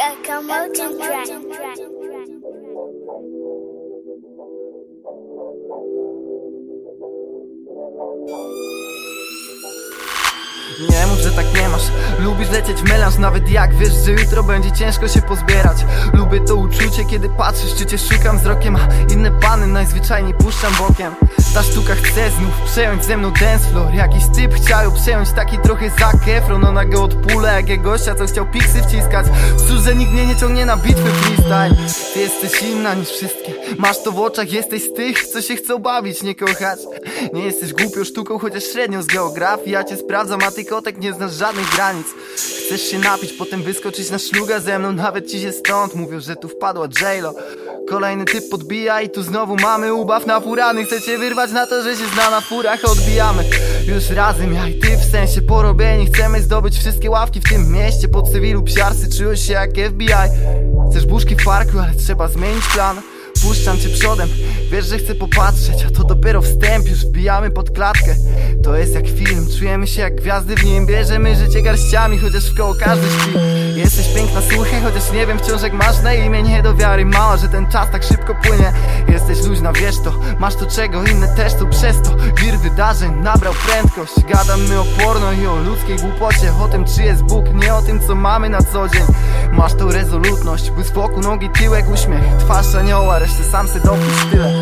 A commotion track. Nie mów, że tak nie masz. Lubisz lecieć w melanż Nawet jak wiesz, że jutro będzie ciężko się pozbierać. Lubię to uczucie, kiedy patrzysz Czy cię szukam wzrokiem A inne pany najzwyczajniej puszczam bokiem. Ta sztuka chce znów przejąć ze mną dance floor. Jakiś typ chciał ją przejąć Taki trochę Zac Efron Ona go odpula jak jej gościa Co chciał piksy wciskać. Cóż, że nikt mnie nie ciągnie na bitwy freestyle. Ty jesteś inna niż wszystkie Masz to w oczach, jesteś z tych Co się chcą bawić, nie kochać Nie jesteś głupią sztuką, chociaż średnio z geografii. Ja cię sprawdzam, a ty kotek nie znasz żadnych granic. Chcesz się napić, potem wyskoczyć na szluga ze mną Nawet ci się stąd mówią, że tu wpadła J-Lo. Kolejny typ podbija i tu znowu mamy ubaw na furany. Chcecie wyrwać na to, że się zna na furach Odbijamy. Już razem, ja i ty w sensie porobieni Chcemy zdobyć wszystkie ławki w tym mieście. Po cywilu psiarsy czułeś się jak FBI Chcesz buszki w parku, ale trzeba zmienić plan Puszczam cię przodem, wiesz, że chcę popatrzeć A to dopiero wstęp, już wbijamy pod klatkę. To jest jak film, czujemy się jak gwiazdy w nim Bierzemy życie garściami, chociaż w koło każdy śpi. Jesteś piękna, słuchaj, chociaż nie wiem wciąż jak masz na imię Nie do wiary mała, że ten czas tak szybko płynie. Jesteś luźna, wiesz to, masz to czego inne też to Przez to. Wir wydarzeń nabrał prędkość Gadamy o porno i o ludzkiej głupocie O tym czy jest Bóg, nie o tym co mamy na co dzień. Masz tą rezolutność, błysk wokół nogi, tyłek, uśmiech Twarz anioła, resztę sam se dopisz tyle